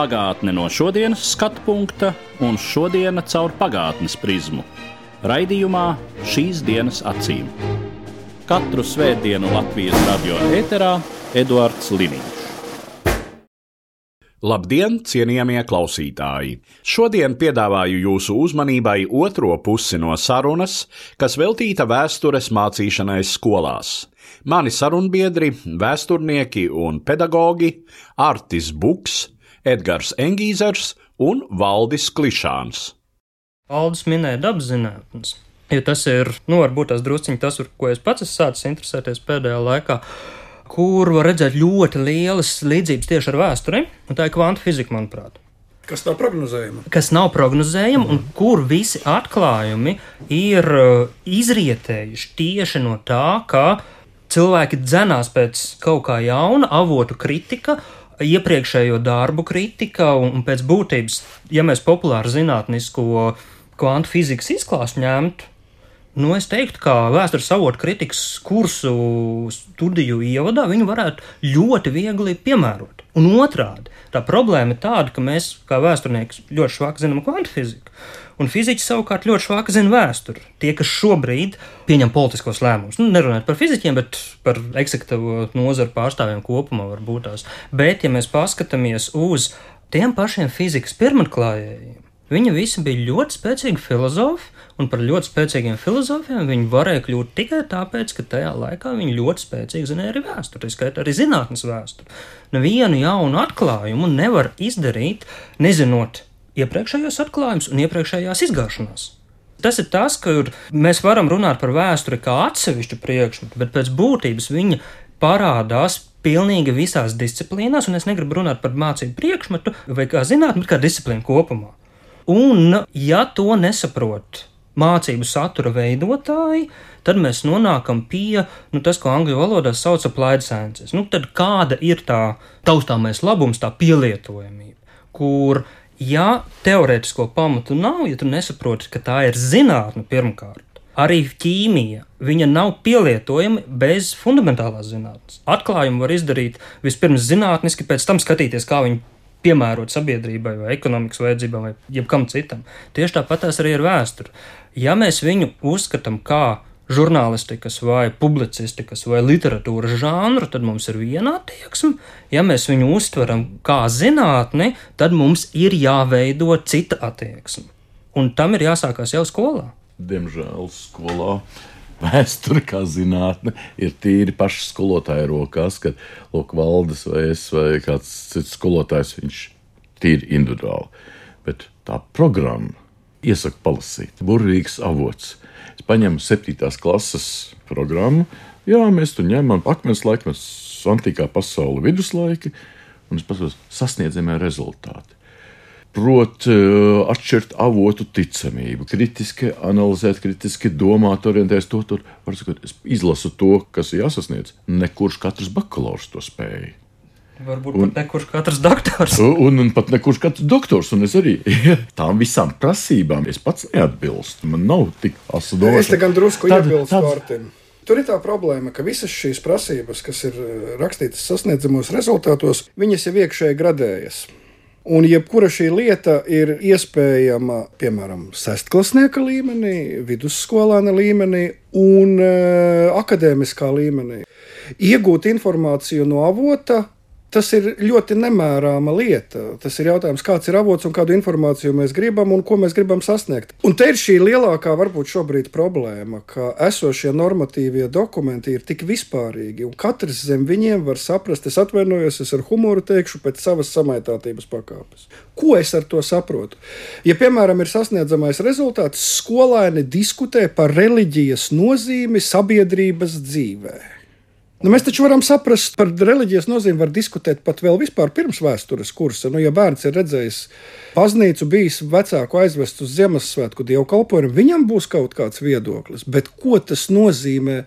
Pagātne no šodienas skatu punkta un šodienas caur pagātnes prizmu. Radījumā šīs dienas acīm. Katru svētdienu Latvijas radio eterā Eduards Liniņš. Labdien, cienījamie klausītāji! Šodien piedāvāju jūsu uzmanībai otro pusi no sarunas, kas veltīta vēstures mācīšanai skolās. Mani sarunbiedri, vēsturnieki un pedagogi Artis Buks, Edgars Engīzers un Valdis Klišāns. Aldis minēja dabas zinātnes. Jo tas ir, nu, varbūt tas drusciņš tas, ar ko es pats esmu sācis interesēties pēdējā laikā, kur var redzēt ļoti lielas līdzības tieši ar vēsturi, un tā ir kvanta fizika, manuprāt. Kas nav prognozējama? Kas nav prognozējama, mm. un kur visi atklājumi ir uh, izrietējuši tieši no tā, ka cilvēki dzenās pēc kaut kā jauna, avotu kritika, iepriekšējo darbu kritika un, pēc būtības, ja mēs populāru zinātnisko kvantu fizikas izklāstu ņemtu, nu, es teiktu, ka vēstures avotu kritikas kursu studiju ievadā viņu varētu ļoti viegli piemērot. Un otrādi, tā problēma ir tāda, ka mēs, kā vēsturnieki, ļoti švaki zinām kvantu fiziku. Un fiziķi savukārt ļoti švaki zina vēsturi. Tie, kas šobrīd pieņem politiskos lēmumus, nu, nerunājot par fizikiem, bet par eksekutīvo nozaru pārstāvjiem kopumā, varbūt tās. Bet, ja mēs paskatāmies uz tiem pašiem fizikas pirmklājējiem, viņi visi bija ļoti spēcīgi filozofi, un par ļoti spēcīgiem filozofiem viņi varēja kļūt tikai tāpēc, ka tajā laikā viņi ļoti spēcīgi zināja arī vēsturi, tā skaitā arī zinātnes vēsturi. Nevienu jaunu atklājumu nevar izdarīt, nezinot iepriekšējos atklājumus un iepriekšējās izgāšanās. Tas ir tas, ka mēs varam runāt par vēsturi kā atsevišķu priekšmetu, bet pēc būtības viņa parādās pilnīgi visās disciplīnās, un es negribu runāt par mācību priekšmetu vai kā zinātnē, bet kā disciplīnu kopumā. Un, ja to nesaprot mācību satura veidotāji, tad mēs nonākam pie nu, tas, ko angļu valodā sauc par applied sciences. Nu, tad kāda ir tā taustāmais labums, tā pielietojamība, kur ja teorētisko pamatu nav, ja tu nesaproti, ka tā ir zinātne pirmkārt, arī ķīmija, viņa nav pielietojama bez fundamentālās zinātnes. Atklājumu var izdarīt vispirms zinātniski, pēc tam skatīties, kā viņi piemērot sabiedrībai, vai ekonomikas vajadzībām, vai jebkam citam. Tieši tāpat arī ir vēsture. Ja mēs viņu uzskatām kā žurnālistikas, vai publicistikas, vai literatūras žanru, tad mums ir viena attieksme. Ja mēs viņu uztveram kā zinātni, tad mums ir jāveido cita attieksme. Un tam ir jāsākās jau skolā. Diemžēl skolā vēsture, kā zinātne, ir tīri paša skolotāja rokās, kad lūk, valdes vai es vai kāds cits skolotājs, viņš tīri individuāli. Bet tā programma iesaka palasīt, burvīgs avots paņemu septītās klases programmu. Jā, mēs tur ņemam akmens laikmets, antīkā pasaule, viduslaiki, un es paskatos, sasniedzamie rezultāti. Proti, uh, atšķirt avotu ticamību, kritiski analizēt, kritiski domāt, orientēties to. Tur, sakot, es izlasu to, kas ir jāsasniedz. Nekurš katrs bakalaurs to spēja. Varbūt un, pat nekurš katrs doktors. Un, un, un pat nekurš katrs doktors. Un es arī tām visām prasībām es pats neatbilstu. Man nav tik asa doma. Es te gan drusku tad, iebilstu tad... Vārtim. Tur ir tā problēma, ka visas šīs prasības, kas ir eh, rakstītas sasniedzamos rezultātos, viņas jau iekšēji gradējas. Un jebkura šī lieta ir iespējama, piemēram, sestklasnieka līmenī, vidusskolāna līmenī un uh, akadēmiskā līmenī. Iegūt informāciju no avota, Tas ir ļoti nemērāma lieta. Tas ir jautājums, kāds ir avots un kādu informāciju mēs gribam un ko mēs gribam sasniegt. Un te ir šī lielākā, varbūt šobrīd problēma, ka esošie normatīvie dokumenti ir tik vispārīgi, un katrs zem viņiem var saprast, es atvainojos, es ar humoru teikšu, pēc savas samaitātības pakāpes. Ko es ar to saprotu? Ja, piemēram, ir sasniedzamais rezultāts, skolēni diskutē par reliģijas nozīmi sabiedrības dzīvēm. Nu, mēs taču varam saprast, par reliģijas nozīmi var diskutēt pat vēl vispār pirms vēstures kursa. Nu, ja bērns ir redzējis baznīcu, bijis vecāku aizvest uz Ziemassvētku dievkalpojumu, viņam būs kaut kāds viedoklis. Bet ko tas nozīmē?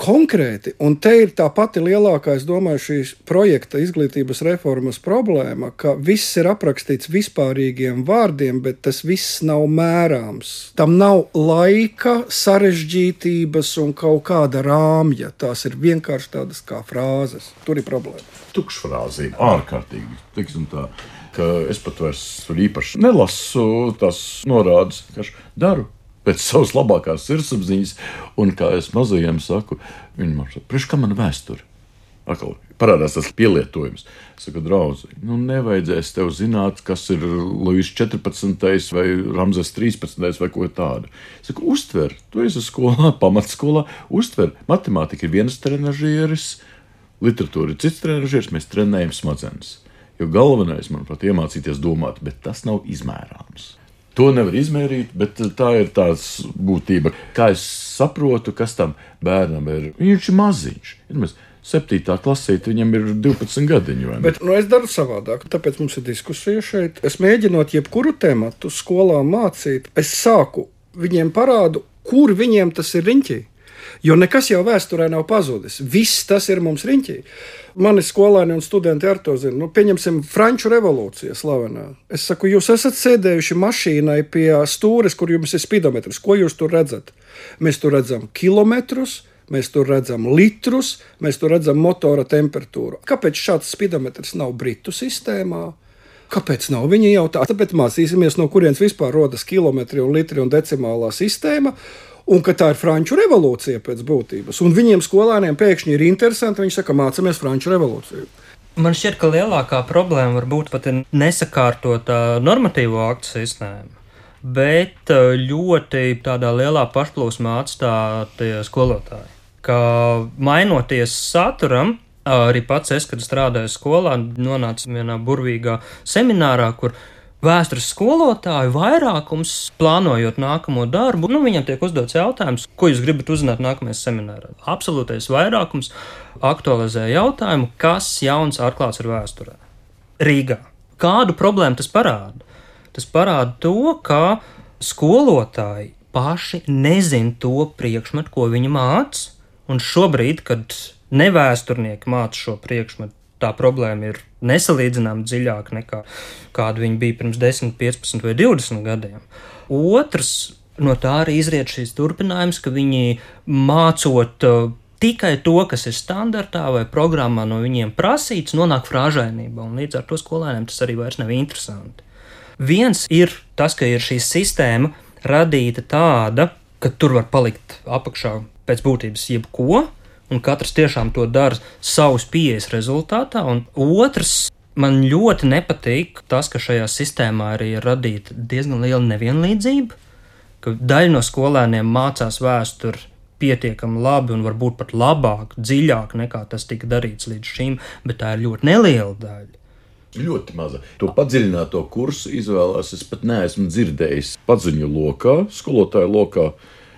Konkrēti, un te ir tā pati lielākā, es domāju, šīs projekta izglītības reformas problēma, ka viss ir aprakstīts vispārīgiem vārdiem, bet tas viss nav mērāms. Tam nav laika, sarežģītības un kaut kāda rāmja. Tās ir vienkārši tādas kā frāzes. Tur ir problēma. Tukšfrāzība, ārkārtīgi. Tiksim tā ka es pat vairs īpaši nelasu tās norādes, ka daru pēc savas labākās sirdsapziņas, un kā es mazajiem saku, viņi man saka, priekš kā man vēsture? Atkal parādās tas pielietojums. Es saku, draugi, nu nevajadzēs tev zināt, kas ir Lūsis 14. vai Ramzes 13. vai ko tādu. Es saku, uztver, tu esi skolā, pamatskolā, uztver. Matemātika ir viens trenižieris, literatūra ir cits trenižieris, mēs trenējam smadzenes. Jo galvenais, manuprāt, ir iemācīties domāt, bet tas nav izmērāms. To nevar izmērīt, bet tā ir tās būtība. Kā es saprotu, kas tam bērnam ir? Viņš ir maziņš. Ir Septītā klasē viņam ir 12 gadiņi. Bet nu, es daru savādāk. Tāpēc mums ir diskusija šeit. Es mēģinot jebkuru tēmu skolā mācīt, es sāku viņiem parādu, kur viņiem tas ir riņķī. Jo nekas jau vēsturē nav pazudis. Viss tas ir mums riņķī. Mani skolēni un studenti ar to zina. Nu, pieņemsim, Franču revolūcija slavenā. Es saku, jūs esat sēdējuši mašīnai pie stūres, kur jums ir spidometrs. Ko jūs tur redzat? Mēs tur redzam kilometrus. Mēs tur redzam litrus, mēs tur redzam motora temperatūru. Kāpēc šāds spidometrs nav Britu sistēmā? Kāpēc nav? Viņi jau tā, tāpēc mācīsimies, no kurienes vispār rodas kilometri un litri un decimālā sistēma un ka tā ir franču revolūcija pēc būtības. Un viņiem skolēniem pēkšņi ir interesanti, viņi saka, mācāmies franču revolūciju. Man šķiet, ka lielākā problēma var būt pat nesakārtota normatīvo aktu sistēma, bet eh, ļoti tādā lielā pašplūsmā atstātie skolotāji. Ka mainoties saturam, arī pats es, kad strādāju skolā, nonācu vienā burvīgā seminārā, kur vēstures skolotāju vairākums, plānojot nākamo darbu, nu, viņam tiek uzdots jautājums, ko jūs gribat uzzināt nākamajā seminārā. Absolūtais vairākums aktualizē jautājumu, kas jauns atklāts ar vēsturē. Rīgā. Kādu problēmu tas parāda? Tas parāda to, ka skolotāji paši nezina to priekšmetu, ko viņi māca, un šobrīd, kad nevēsturnieki māca šo priekšmetu, tā problēma ir nesalīdzināmāk dziļāka nekā kāda viņa bija pirms 10, 15 vai 20 gadiem. Otrs, no tā arī izriet šīs turpinājums, ka viņi mācot uh, tikai to, kas ir standartā vai programmā no viņiem prasīts, nonāk frāžainībā, un līdz ar to skolēniem tas arī vairs nav interesanti. Viens ir tas, ka ir šī sistēma radīta tāda, ka tur var palikt apakšā pēc būtības jebko, un katrs tiešām to dara savas pieejas rezultātā. Un otrs, man ļoti nepatīk tas, ka šajā sistēmā arī ir radīta diezgan liela nevienlīdzība, ka daļa no skolēniem mācās vēsturi pietiekami labi un varbūt pat labāk, dziļāk nekā tas tika darīts līdz šim, bet tā ir ļoti neliela daļa. Ļoti maza. To padziļināto kursu izvēlās. Es pat neesmu dzirdējis paziņu lokā, skolotāju lokā.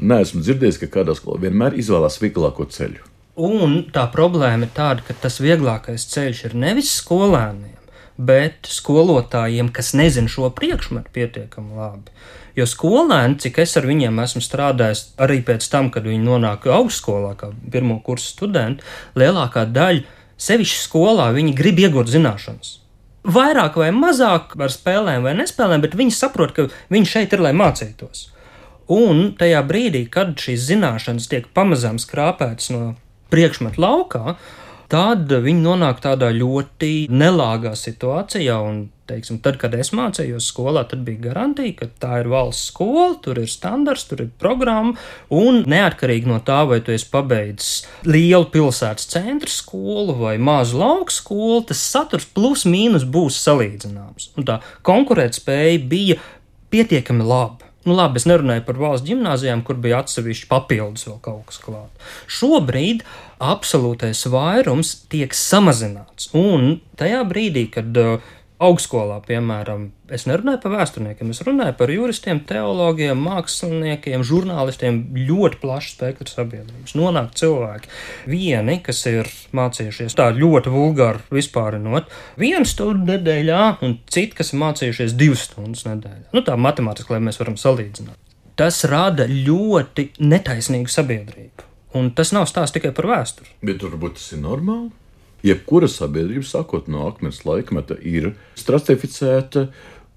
Neesmu dzirdējis, ka kādā skolā vienmēr izvēlās vieglāko ceļu. Un tā problēma ir tāda, ka tas vieglākais ceļš ir nevis skolēniem, bet skolotājiem, kas nezina šo priekšmetu pietiekami labi. Jo skolēni, cik es ar viņiem esmu strādājis, arī pēc tam, kad viņi nonāk augstskolā, kā pirmo kursu studenti, lielākā daļa, sevišķi skolā, viņi grib iegūt zināšanas. Vairāk vai mazāk ar spēlēm vai nespēlēm, bet viņi saprot, ka viņi šeit ir, lai mācītos. Un tajā brīdī, kad šīs zināšanas tiek pamazām skrāpētas no priekšmetu laukā, tad viņi nonāk tādā ļoti nelāgā situācijā. Un, teiksim, tad, kad es mācījos skolā, tad bija garantija, ka tā ir valsts skola, tur ir standarts, tur ir programma. Un neatkarīgi no tā, vai tu esi pabeidzis lielu pilsētas centra skolu vai mazu lauku skolu, tas saturs plus mīnus būs salīdzināms. Un tā konkurētspēja bija pietiekami laba. Nu, labi, es nerunāju par valsts gimnājām, kur bija atsevišķi papildus vēl kaut kas klāts. Šobrīd absolūtais vairums tiek samazināts. Un tajā brīdī, kad uh, Augstskolā, piemēram, es nerunāju par vēsturniekiem, es runāju par juristiem, teologiem, māksliniekiem, žurnālistiem, ļoti plašs spektrs sabiedrības. Nonāk cilvēki, vieni, kas ir mācījušies tā ļoti vulgāri vispārinot, vienu stundu nedēļā, un citi, kas ir mācījušies divas stundas nedēļā. Nu, tā matemātiski, lai mēs varam salīdzināt. Tas rada ļoti netaisnīgu sabiedrību. Un tas nav stāsts tikai par vēsturi. Bet varbūt tas ir normāli. Jebkura sabiedrība, sākot no akmens laikmeta, ir stratificēta,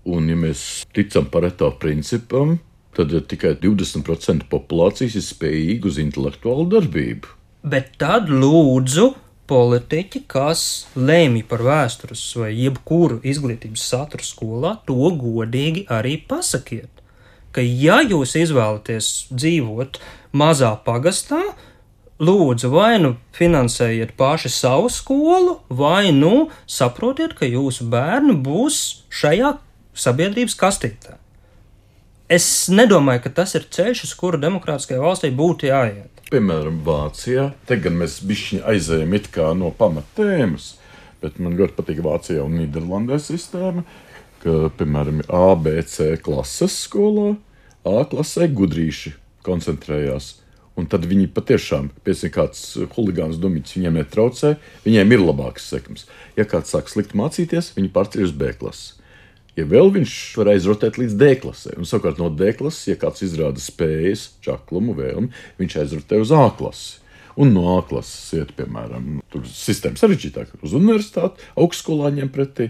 un, ja mēs ticam pareto principam, tad tikai 20% populācijas ir spējīga uz intelektuālu darbību. Bet tad lūdzu, politiķi, kas lemj par vēstures vai jebkuru izglītības saturu skolā, to godīgi arī pasakiet. Ka, ja jūs izvēlaties dzīvot mazā pagastā, lūdzu, vai nu finansējiet paši savu skolu, vai nu saprotiet, ka jūsu bērni būs šajā sabiedrības kastītē. Es nedomāju, ka tas ir ceļš, uz kuru demokrātiskajai valstī būtu jāiet. Piemēram, Vācijā, te gan mēs kā no pamatēmas, bet man ļoti patīk Vācijā un Nīderlandē sistēma, ka, piemēram, A, B, C klases skolā, A klasē gudrīši koncentrējās Un tad viņi patiešām, piemēram, kāds huligāns dumīts viņiem netraucē, viņiem ir labāks sekums. Ja kāds sāk slikti mācīties, viņi pārceļ uz B klasi. Ja vēl viņš var aizrotēt līdz D klasē, un savukārt no D klases, ja kāds izrāda spējas, čaklumu, vēlmi, viņš aizrotē uz A klasi. Un no A klases iet, piemēram, tur sistēma sarežģītāk, uz universitāti, augstskolā ņem pretī.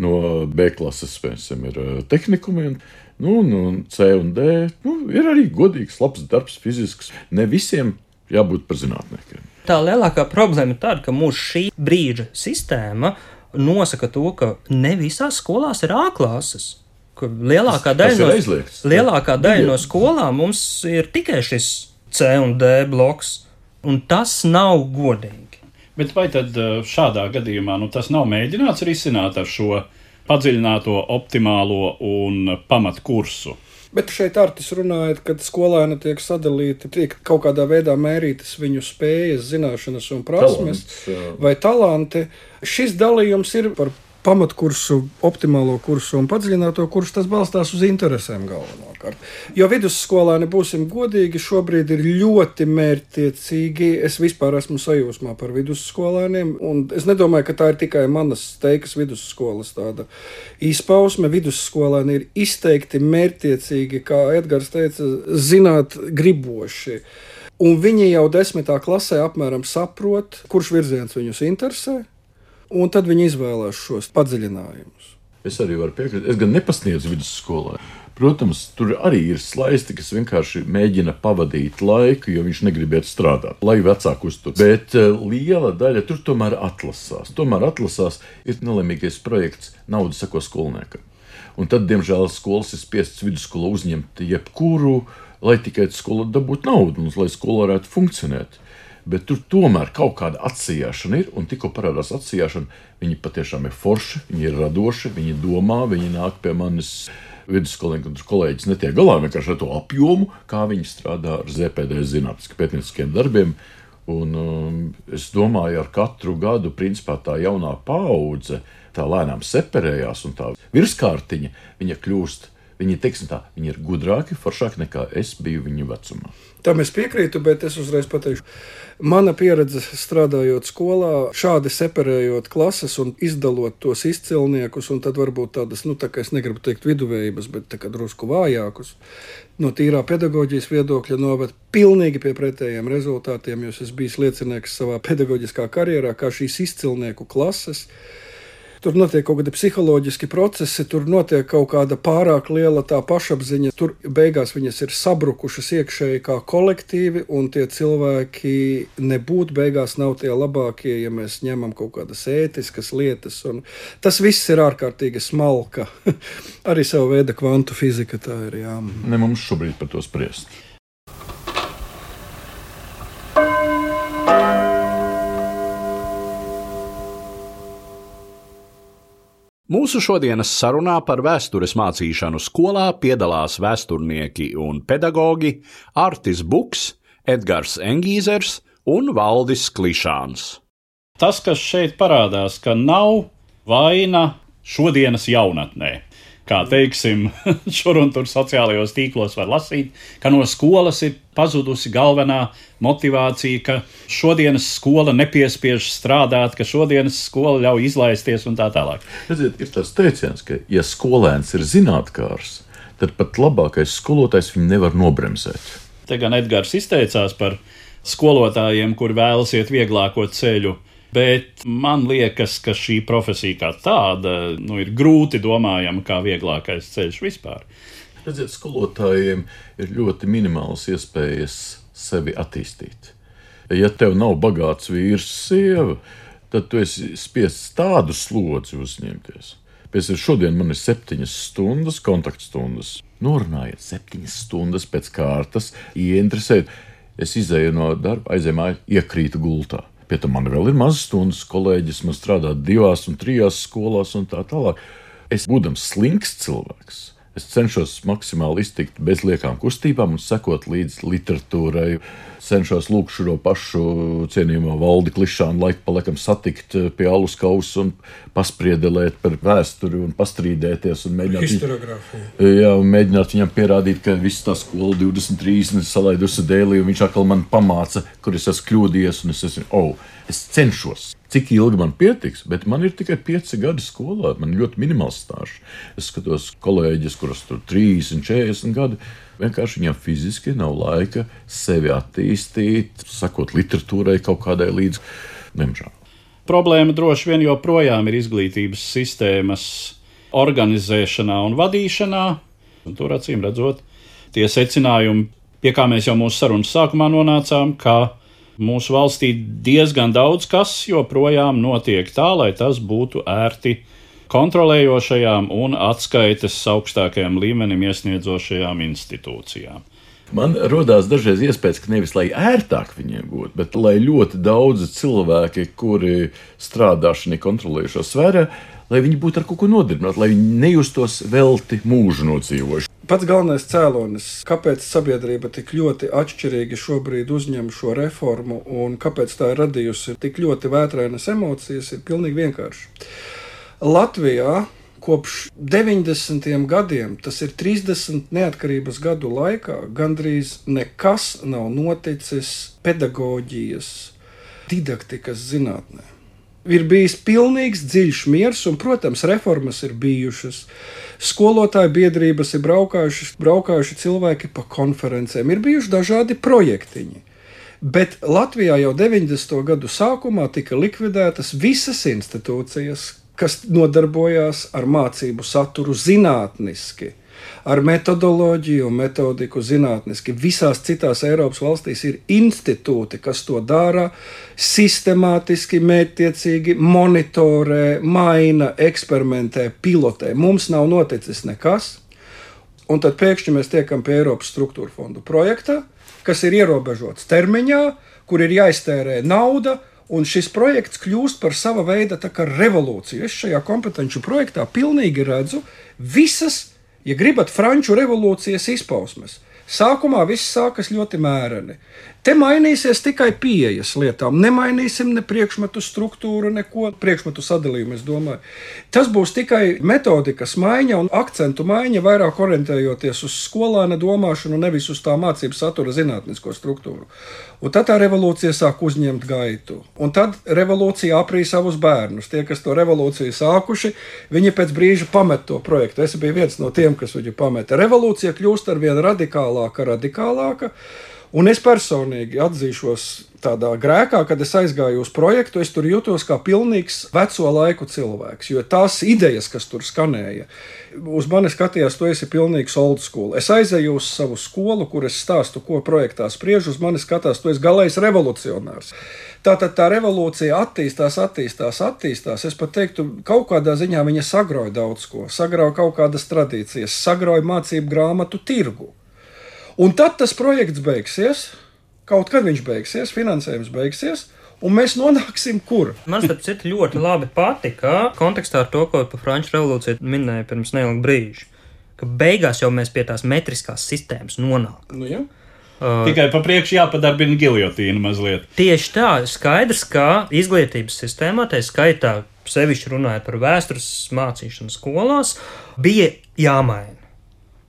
No B klases, piemēram, ir eh, tehnikumi. Un, Nu, nu, C un D nu, ir arī godīgs, labs darbs, fizisks. Ne visiem jābūt par zinātniekiem. Tā lielākā problēma ir tāda, ka mūsu šī brīža sistēma nosaka to, ka ne visās skolās ir A klases. Lielākā daļa, no, lielākā daļa no skolām mums ir tikai šis C un D bloks, un tas nav godīgi. Bet vai tad eh, šādā gadījumā nu, tas nav mēģināts risināt ar šo? padziļināto, optimālo un pamatkursu. Bet šeit Artis runāja, ka skolēni tiek sadalīti, tiek kaut kādā veidā mērītas viņu spējas, zināšanas un prasmes Talants, vai talanti. Šis dalījums ir par pamatkursu, optimālo kursu un padziļināto kursu, tas balstās uz interesēm galvenokārt. Jo vidusskolā, nebūsim godīgi, šobrīd ir ļoti mērķtiecīgi. Es vispār esmu sajūsmā par vidusskolēniem, un es nedomāju, ka tā ir tikai manas teikas vidusskolas tāda izpausme. Vidusskolēni ir izteikti mērķtiecīgi, kā Edgars teica, zināt griboši. Un viņi jau desmitā klasē apmēram saprot, kurš virziens viņus interesē, un tad viņi izvēlās šos padziļinājumus. Es arī varu piekrist. Es gan nepasniedzu vidusskolā. Protams, tur arī ir slaisti, kas vienkārši mēģina pavadīt laiku, jo viņš negrib iet strādāt, lai vecāku uztur. Bet uh, liela daļa tur tomēr atlasās. Tomēr atlasās ir nelemīgais projekts Nauda sako skolniekam. Un tad, diemžēl, skolas ir spiestas vidusskolu uzņemt jebkuru, lai tikai skola dabūtu naudu un lai skola varētu funkcionēt bet tur tomēr kaut kāda atsijāšana ir. Un tikko parādās atsijāšana, viņi patiešām ir forši, viņi ir radoši, viņi domā, viņi nāk pie manis. Vidusskolnieki un kolēģis netiek galā vienkārši ar to apjomu, kā viņi strādā ar ZPD zinātniskiem pētnieciskiem darbiem. Un, um, es domāju, ar katru gadu principā, tā jaunā paudze tā lēnām separējās, un tā virskārtiņa kļūst Viņi, tā, viņi ir gudrāki, foršāki nekā es biju viņu vecumā. Tam es piekrītu, bet es uzreiz pateikšu, mana pieredze strādājot skolā, šādi separējot klases un izdalot tos izcilniekus, un tad varbūt tādas, nu, tā kā es negribu teikt viduvējības, bet tā kā drusku vājākus, no tīrā pedagoģijas viedokļa noved pilnīgi pie pretējiem rezultātiem, jo es bijis liecinieks savā pedagoģiskā karjerā, kā šīs izcilnieku klases Tur notiek kaut kādi psiholoģiski procesi, tur notiek kaut kāda pārāk liela tā pašapziņa. Tur beigās viņas ir sabrukušas iekšēji kā kolektīvi, un tie cilvēki nebūtu beigās nav tie labākie, ja mēs ņemam kaut kādas ētiskas lietas. Tas viss ir ārkārtīgi smalka. Arī sava veida kvantu fizika tā ir. Jā. Ne mums šobrīd par to spriest. Mūsu šodienas sarunā par vēstures mācīšanu skolā piedalās vēsturnieki un pedagoģi Artis Buks, Edgars Engīzers un Valdis Klišāns. Tas, kas šeit parādās, ka nav vaina šodienas jaunatnē. Kā teiksim, šur un tur sociālajos tīklos var lasīt, ka no skolas ir pazudusi galvenā motivācija, ka šodienas skola nepiespiež strādāt, ka šodienas skola ļauj izlaisties un tā tālāk. Redziet, ir tas teiciens, ka, ja skolēns ir zinātnākārs, tad pat labākais skolotājs viņu nevar nobremzēt. Te gan Edgars izteicās par skolotājiem, kur vēlas iet vieglāko ceļu. Bet man liekas, ka šī profesija kā tāda nu, ir grūti domājama kā vieglākais ceļš vispār. Redziet, skolotājiem ir ļoti minimāls iespējas sevi attīstīt. Ja tev nav bagāts vīrs, sieva, tad tu esi spiests tādu slodzi uzņemties. Pēc tam šodien man ir septiņas stundas, kontaktstundas. Norunājiet, septiņas stundas pēc kārtas, ieinteresēt. Es izēju no darba, aizēju mājās, iekrītu gultā. Pie tam man vēl ir mazas stundas, kolēģis man strādā divās un trijās skolās un tā tālāk. Es, būdams slinks cilvēks, Es cenšos maksimāli iztikt bez liekām kustībām un sekot līdzi literatūrai. Cenšos lūgt šo pašu cienījamo valdi klišānu laiku pa laikam satikt eh, pie alus kausa un paspriedelēt par vēsturi un pastrīdēties un mēģināt, jā, un mēģināt viņam pierādīt, ka viss tā skola 23 salaidusi dēlī un viņš atkal man pamāca, kur es esmu kļūdījies un es esmu, oh, es cenšos cik ilgi man pietiks, bet man ir tikai pieci gadi skolā. Man ir ļoti minimāls stāsts. Es skatos kolēģis, kurus tur 30, 40 gadi. Vienkārši viņam fiziski nav laika sevi attīstīt, sakot literatūrai kaut kādai līdzi. Diemžēl. Problēma droši vien joprojām ir izglītības sistēmas organizēšanā un vadīšanā. Un tur acīm redzot, tie secinājumi, pie kā mēs jau mūsu sarunas sākumā nonācām, ka mūsu valstī diezgan daudz kas joprojām notiek tā, lai tas būtu ērti kontrolējošajām un atskaites augstākajam līmenim iesniedzošajām institūcijām. Man radās dažreiz iespējas, ka nevis lai ērtāk viņiem būtu, bet lai ļoti daudzi cilvēki, kuri strādā šajā kontrolējošā sfērā, lai viņi būtu ar kaut ko nodarbināti, lai viņi nejustos velti mūžu nodzīvojuši. Pats galvenais cēlonis, kāpēc sabiedrība tik ļoti atšķirīgi šobrīd uzņem šo reformu un kāpēc tā ir radījusi tik ļoti vētrainas emocijas, ir pilnīgi vienkārši. Latvijā kopš 90. gadiem, tas ir 30 neatkarības gadu laikā, gandrīz nekas nav noticis pedagoģijas, didaktikas zinātnē ir bijis pilnīgs dziļš miers, un, protams, reformas ir bijušas. Skolotāju biedrības ir braukājuši, braukājuši cilvēki pa konferencēm, ir bijuši dažādi projektiņi. Bet Latvijā jau 90. gadu sākumā tika likvidētas visas institūcijas, kas nodarbojās ar mācību saturu zinātniski ar metodoloģiju un metodiku zinātniski. Visās citās Eiropas valstīs ir institūti, kas to dara sistemātiski, mērķtiecīgi, monitorē, maina, eksperimentē, pilotē. Mums nav noticis nekas. Un tad pēkšņi mēs tiekam pie Eiropas struktūra fondu projekta, kas ir ierobežots termiņā, kur ir jāiztērē nauda, un šis projekts kļūst par sava veida revolūciju. Es šajā kompetenci projektā pilnīgi redzu visas Ja gribat franču revolūcijas izpausmes, sākumā viss sākas ļoti mēreni. Te mainīsies tikai pieejas lietām. Nemainīsim ne priekšmetu struktūru, neko priekšmetu sadalījumu. Tas būs tikai metodikas maiņa un akcentu maiņa, vairāk orientējoties uz skolāna domāšanu, nevis uz tā mācību satura zinātnisko struktūru. Un tad tā revolūcija sāk uzņemt gaitu. Un tad revolūcija aprīja savus bērnus. Tie, kas to revolūciju sākuši, viņi pēc brīža pamet to projektu. Es biju viens no tiem, kas viņu pameta. Revolūcija kļūst ar vien radikālāka, radikālāka. Un es personīgi atzīšos tādā grēkā, kad es aizgāju uz projektu, es tur jutos kā pilnīgs veco laiku cilvēks. Jo tās idejas, kas tur skanēja, uz mani skatījās, tu esi pilnīgs old school. Es aizēju uz savu skolu, kur es stāstu, ko projektā spriež, uz mani skatās, tu esi galējs revolucionārs. Tātad tā revolūcija attīstās, attīstās, attīstās. Es pat teiktu, kaut kādā ziņā viņa sagrauja daudz ko, sagrauja kaut kādas tradīcijas, sagrauja mācību grāmatu tirgu. Un tad tas projekts beigsies, kaut kad viņš beigsies, finansējums beigsies. Un mēs nonāksim kur? Man tas ļoti labi patika kontekstā ar to, ko par Franču revolūciju minēja pirms neilga brīža. Ka beigās jau mēs pie tās metriskās sistēmas nonākam. Nu, ja? Uh, Tikai pa priekšu jāpadarbina giljotīna mazliet. Tieši tā, skaidrs, ka izglītības sistēmā, tā skaitā sevišķi runājot par vēstures mācīšanu skolās, bija jāmaina.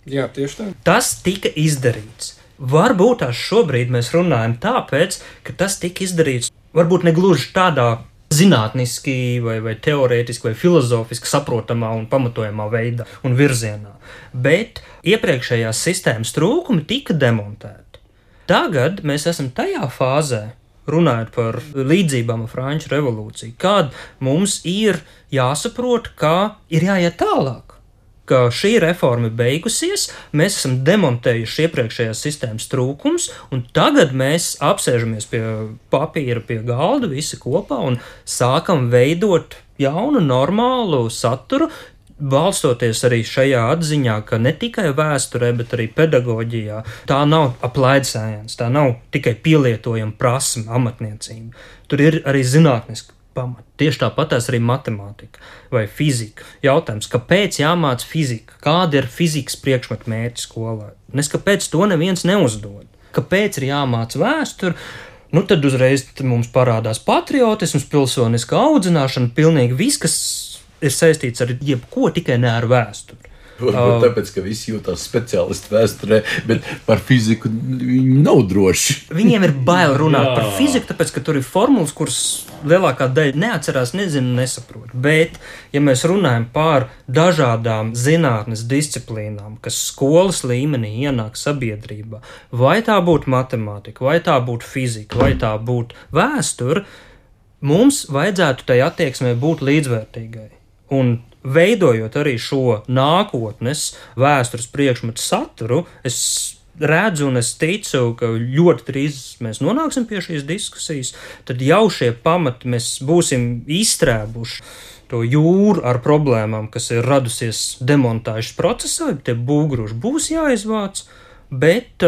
Jā, tieši tā. Tas tika izdarīts. Varbūt tās šobrīd mēs runājam tāpēc, ka tas tika izdarīts varbūt ne gluži tādā zinātniski, vai, vai teorētiski, vai filozofiski saprotamā un pamatojamā veidā un virzienā. Bet iepriekšējās sistēmas trūkumi tika demontēti. Tagad mēs esam tajā fāzē, runājot par līdzībām ar Franču revolūciju, kad mums ir jāsaprot, ka ir jāiet tālāk ka šī reforma beigusies, mēs esam demontējuši iepriekšējās sistēmas trūkums, un tagad mēs apsēžamies pie papīra, pie galda visi kopā un sākam veidot jaunu, normālu saturu, balstoties arī šajā atziņā, ka ne tikai vēsturē, bet arī pedagoģijā tā nav aplaidsējiens, tā nav tikai pielietojama prasme, amatniecība. Tur ir arī zinātniska pamati. Tieši tāpat arī matemātika vai fizika. Jautājums, kāpēc jāmācās fizika? Kāda ir fizikas priekšmeta mērķa skolā? Nes kāpēc to neviens neuzdod? Kāpēc ir jāmācās vēsture? Nu, tad uzreiz mums parādās patriotisms, pilsoniska audzināšana, pilnīgi viss, kas ir saistīts ar jebko, tikai ne ar vēsturi. Varbūt uh, tāpēc, ka visi jūtas speciālisti vēsturē, bet par fiziku viņi nav droši. Viņiem ir bail runāt par fiziku, tāpēc, ka tur ir formulas, kuras lielākā daļa neatcerās, nezina, nesaprot. Bet, ja mēs runājam par dažādām zinātnes disciplīnām, kas skolas līmenī ienāk sabiedrībā, vai tā būtu matemātika, vai tā būtu fizika, vai tā būtu vēsture, mums vajadzētu tai attieksmē būt līdzvērtīgai. Un veidojot arī šo nākotnes vēstures priekšmetu saturu, es redzu un es ticu, ka ļoti drīz mēs nonāksim pie šīs diskusijas, tad jau šie pamati mēs būsim izstrēbuši. To jūru ar problēmām, kas ir radusies demontāžas procesā, tie būgruši būs jāizvāc, bet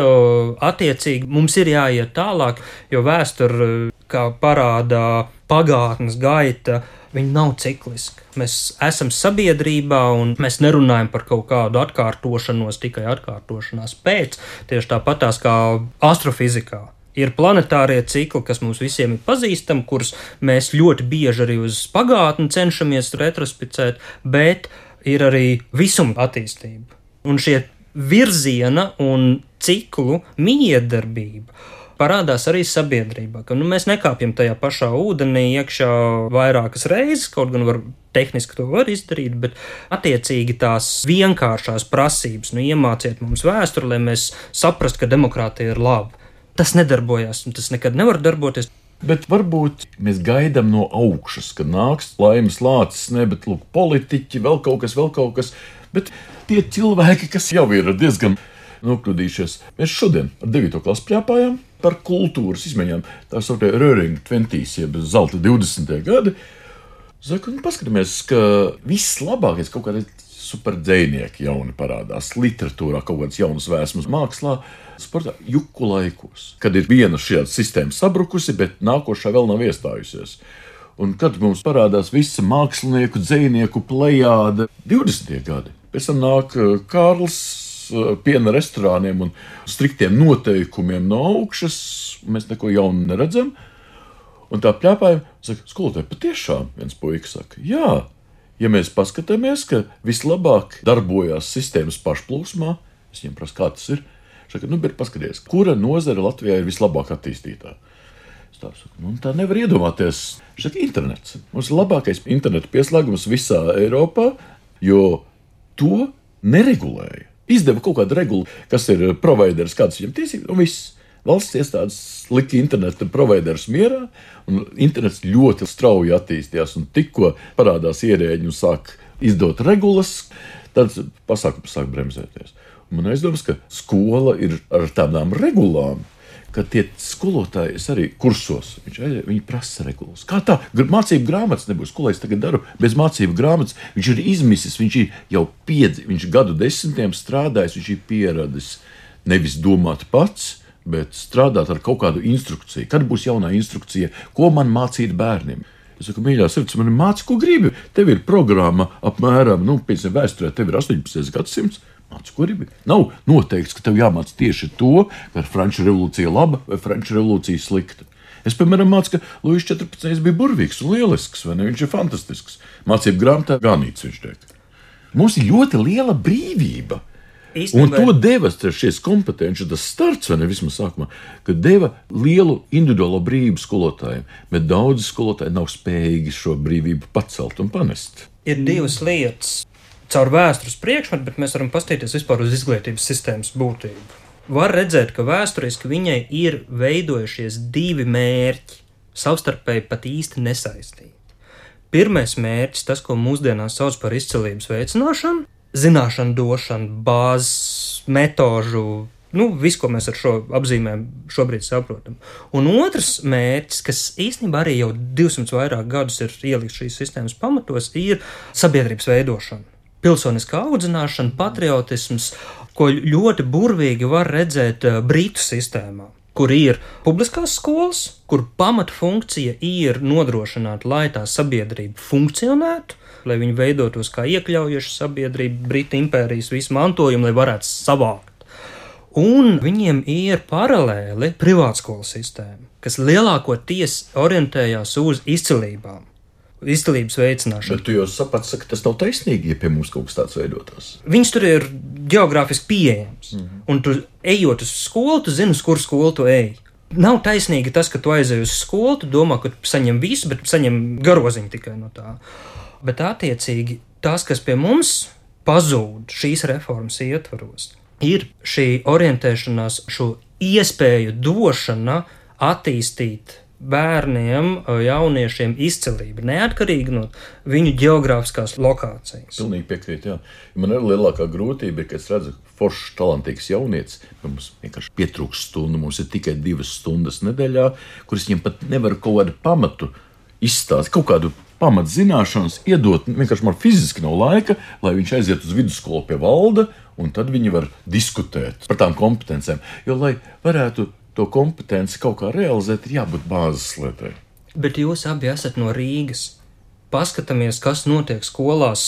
attiecīgi mums ir jāiet tālāk, jo vēsture, kā parādā pagātnes gaita, Viņi nav cikliski. Mēs esam sabiedrībā un mēs nerunājam par kaut kādu atkārtošanos, tikai atkārtošanās pēc. Tieši tāpatās kā astrofizikā. Ir planetārie cikli, kas mums visiem ir pazīstami, kurus mēs ļoti bieži arī uz pagātni cenšamies retrospicēt, bet ir arī visuma attīstība. Un šie virziena un ciklu miedarbība parādās arī sabiedrībā. Ka, nu, mēs nekāpjam tajā pašā ūdenī iekšā vairākas reizes, kaut gan var tehniski to var izdarīt, bet attiecīgi tās vienkāršās prasības, nu, iemāciet mums vēsturi, lai mēs saprastu, ka demokrātija ir laba. Tas nedarbojas, un tas nekad nevar darboties. Bet varbūt mēs gaidām no augšas, ka nāks laimes lācis, ne, bet lūk, politiķi, vēl kaut kas, vēl kaut kas. Bet tie cilvēki, kas jau ir diezgan nokļūdījušies, mēs šodien ar 9. klasu plēpājām, par kultūras izmaiņām. Tā saucamā Röringa 20, jeb zelta 20. gadi. Saka, nu, paskatāmies, ka viss labākais kaut kādā superdzēnieki jauni parādās literatūrā, kaut kādas jaunas vēsmas mākslā, sportā, juku laikos, kad ir viena šī sistēma sabrukusi, bet nākošā vēl nav iestājusies. Un kad mums parādās visa mākslinieku, dzinieku plejāde, 20. gadi, pēc tam nāk eh, Kārls piena restorāniem un striktiem noteikumiem no augšas, mēs neko jaunu neredzam. Un tā plēpājam, saka, skolotāji, patiešām viens puisis saka, jā, ja mēs paskatāmies, ka vislabāk darbojas sistēmas pašplūsmā, es viņiem prasu, kā tas ir. Saka, nu, bet paskatieties, kura nozare Latvijā ir vislabāk attīstītā. Tā, saka, nu, tā nevar iedomāties. Saka, internets. Mums ir labākais internetu pieslēgums visā Eiropā, jo to neregulēja izdeva kaut kādu regulu, kas ir eh, provideris, kādas viņam tiesības, un viss. Valsts iestādes lika internetu providerus mierā, un internets ļoti strauji attīstījās. Tikko parādās ierēģi un sāk izdot regulas, tad pasākums sāk bremzēties. Man aizdomas, ka skola ir ar tādām regulām, ka tie skolotāji arī kursos, viņš, viņi prasa regulas. Kā tā, mācību grāmatas nebūs, ko es tagad daru bez mācību grāmatas. Viņš ir izmisis, viņš ir jau piedzi, viņš gadu desmitiem strādājis, viņš ir pieradis nevis domāt pats, bet strādāt ar kaut kādu instrukciju. Kad būs jaunā instrukcija, ko man mācīt bērniem? Es saku, mīļā, sirds, man ir mācīts, ko gribi. Tev ir programma apmēram, nu, tam vēsturē, tev ir 18. gadsimts Māci, ko gribi. Nav noteikts, ka tev jāmācās tieši to, ka Franču revolūcija ir laba vai Franču revolūcija slikta. Es, piemēram, mācīju, ka Lūsis 14. bija burvīgs un lielisks, vai ne? Viņš ir fantastisks. Mācību grāmatā ganīts viņš tiek. Mums ir ļoti liela brīvība. Un Īstenībā- to deva šis kompetenci, tas starts, vai ne vismaz sākumā, kad deva lielu individuālo brīvību skolotājiem, bet daudzi skolotāji nav spējīgi šo brīvību pacelt un panest. ir divas lietas. Caur vēstures priekšmetu, bet mēs varam paskatīties vispār uz izglītības sistēmas būtību. Var redzēt, ka vēsturiski viņai ir veidojušies divi mērķi, savstarpēji pat īsti nesaistīti. Pirmais mērķis, tas, ko mūsdienās sauc par izcilības veicināšanu, zināšanu došanu, bāzes, metožu, nu, visu, ko mēs ar šo apzīmēm šobrīd saprotam. Un otrs mērķis, kas īstenībā arī jau 200 vairāk gadus ir ielikts šīs sistēmas pamatos, ir sabiedrības veidošana. Pilsoniskā audzināšana, patriotisms, ko ļoti burvīgi var redzēt eh, Britu sistēmā, kur ir publiskās skolas, kur pamatfunkcija ir nodrošināt, lai tā sabiedrība funkcionētu, lai viņi veidotos kā iekļaujoša sabiedrība, Britu impērijas visu mantojumu, lai varētu savākt. Un viņiem ir paralēli privātskolu sistēma, kas lielākoties orientējās uz izcilībām, izcilības veicināšanu. Bet jau saprati, ka tas nav taisnīgi, ja pie mums kaut kas tāds veidotos. Viņš tur ir geogrāfiski pieejams. Mm -hmm. Un tu ejot uz skolu, tu zini, uz kuru skolu tu ej. Nav taisnīgi tas, ka tu aizej uz skolu, tu domā, ka tu saņem visu, bet saņem garoziņu tikai no tā. Bet attiecīgi tas, kas pie mums pazūd šīs reformas ietvaros, ir šī orientēšanās, šo iespēju došana attīstīt bērniem, jauniešiem izcilību, neatkarīgi no viņu geogrāfiskās lokācijas. Pilnīgi piekrītu. jā. Man ir lielākā grūtība, ir, ka es redzu, foršs, talantīgs jaunietis. Mums vienkārši pietrūkst stundu. Mums ir tikai divas stundas nedēļā, kuras viņam pat nevar kaut kādu pamatu izstāstīt, kaut kādu pamatzināšanas iedot. Vienkārši man fiziski nav laika, lai viņš aiziet uz vidusskolu pie valda, un tad viņi var diskutēt par tām kompetencēm. Jo, lai varētu to kompetenci kaut kā realizēt, ir jābūt bāzes lietai. Bet jūs abi esat no Rīgas. Paskatāmies, kas notiek skolās.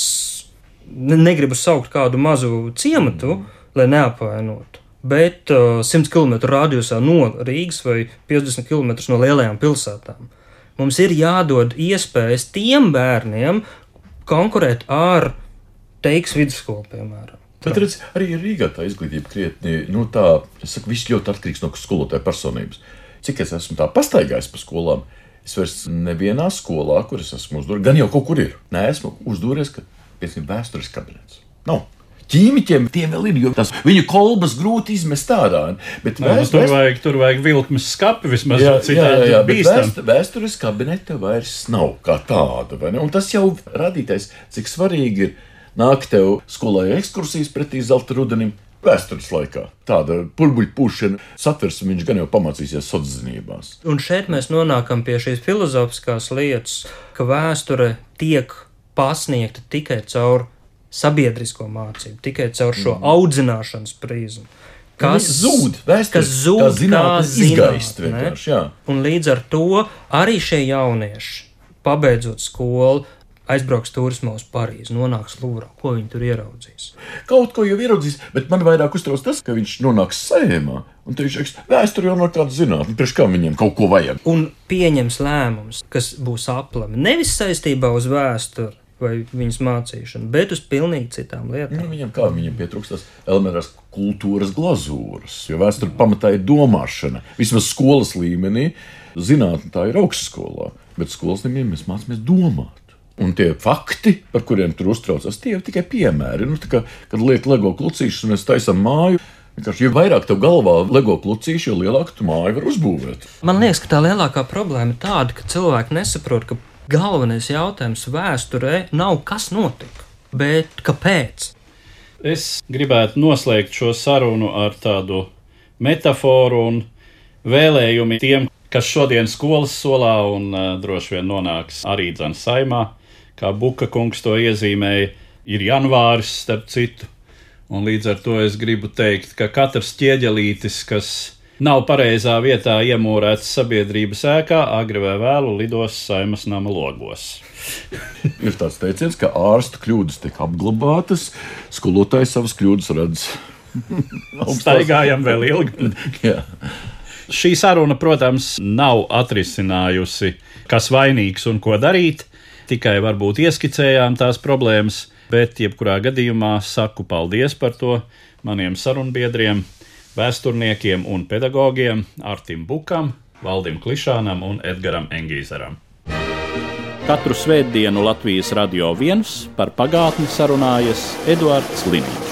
Ne- Negribu saukt kādu mazu ciematu, mm. lai neapvainotu. Bet uh, 100 km radiusā no Rīgas vai 50 km no lielajām pilsētām. Mums ir jādod iespējas tiem bērniem konkurēt ar teiks vidusskolu, piemēram. Bet redz, arī Rīgā tā izglītība krietni, nu tā, es saku, viss ļoti atkarīgs no skolotāja personības. Cik es esmu tā pastaigājis pa skolām, es vairs nevienā skolā, kur es esmu uzdūris, gan jau kaut kur ir, neesmu uzdūries, ka, piemēram, vēstures kabinets. Nav. Ķīmiķiem tiem vēl ir, jo tas viņu kolbas grūti izmest ārā. Bet Nē, nu, vēst- tur, vajag, tur vajag vilkmes skapi vismaz Jā, jā, jā, citādi jā bet vēstures kabineta vairs nav kā tāda. Un tas jau radītais, cik svarīgi ir nākt tev skolā ekskursijas pretī zelta rudenim. Vēstures laikā tāda burbuļu pušana, satversme viņš gan jau pamācīsies sociālās. Un šeit mēs nonākam pie šīs filozofiskās lietas, ka vēsture tiek pasniegta tikai caur sabiedrisko mācību, tikai caur šo mm. audzināšanas prizmu. Kas zūd? Vēsture, kas zūd, kā zinātne, kā izgaist vienkārši. Un līdz ar to arī šie jaunieši, pabeidzot skolu, aizbrauks turismā uz Parīzi, nonāks Lūrā. Ko viņi tur ieraudzīs? Kaut ko jau ieraudzīs, bet man vairāk uztrauc tas, ka viņš nonāks sējumā. Un viņš teiks, vēsture jau nav tāda zinātne, priekš kā viņiem kaut ko vajag. un pieņems lēmumus, kas būs aplami. Nevis saistībā uz vēsturi vai viņas mācīšanu, bet uz pilnīgi citām lietām. Nu, viņam kā viņam pietrūkst tās elementāras kultūras glazūras, jo vēsture pamatā ir domāšana. Vismaz skolas līmenī zinātnē tā ir augstskolā, bet skolas līmenī mēs mācāmies domāt. Un tie fakti, par kuriem tur uztraucas, tie ir tikai piemēri. Nu, tā kā, kad liek LEGO klucīšus un mēs taisām māju, vienkārši, jo vairāk tev galvā LEGO klucīši, jo lielāku tu māju var uzbūvēt. Man liekas, ka tā lielākā problēma ir tāda, ka cilvēki nesaprot, ka galvenais jautājums vēsturē nav kas notika, bet kāpēc. Es gribētu noslēgt šo sarunu ar tādu metaforu un vēlējumu tiem, kas šodien skolas solā un uh, droši vien nonāks arī dzēna saimā, kā Buka kungs to iezīmēja, ir janvāris starp citu. Un līdz ar to es gribu teikt, ka katrs ķieģelītis, kas nav pareizā vietā iemūrēts sabiedrības ēkā, agri vai vēlu lidos saimas nama logos. Ir tāds teiciens, ka ārsta kļūdas tiek apglabātas, skolotājs savas kļūdas redz. Staigājam vēl ilgi. Šī saruna, protams, nav atrisinājusi, kas vainīgs un ko darīt. Tikai varbūt ieskicējām tās problēmas, bet jebkurā gadījumā saku paldies par to maniem sarunbiedriem, vēsturniekiem un pedagogiem Artim Bukam, Valdim Klišānam un Edgaram Engīzeram. Katru svētdienu Latvijas radio viens par pagātni sarunājas Eduards Līniju.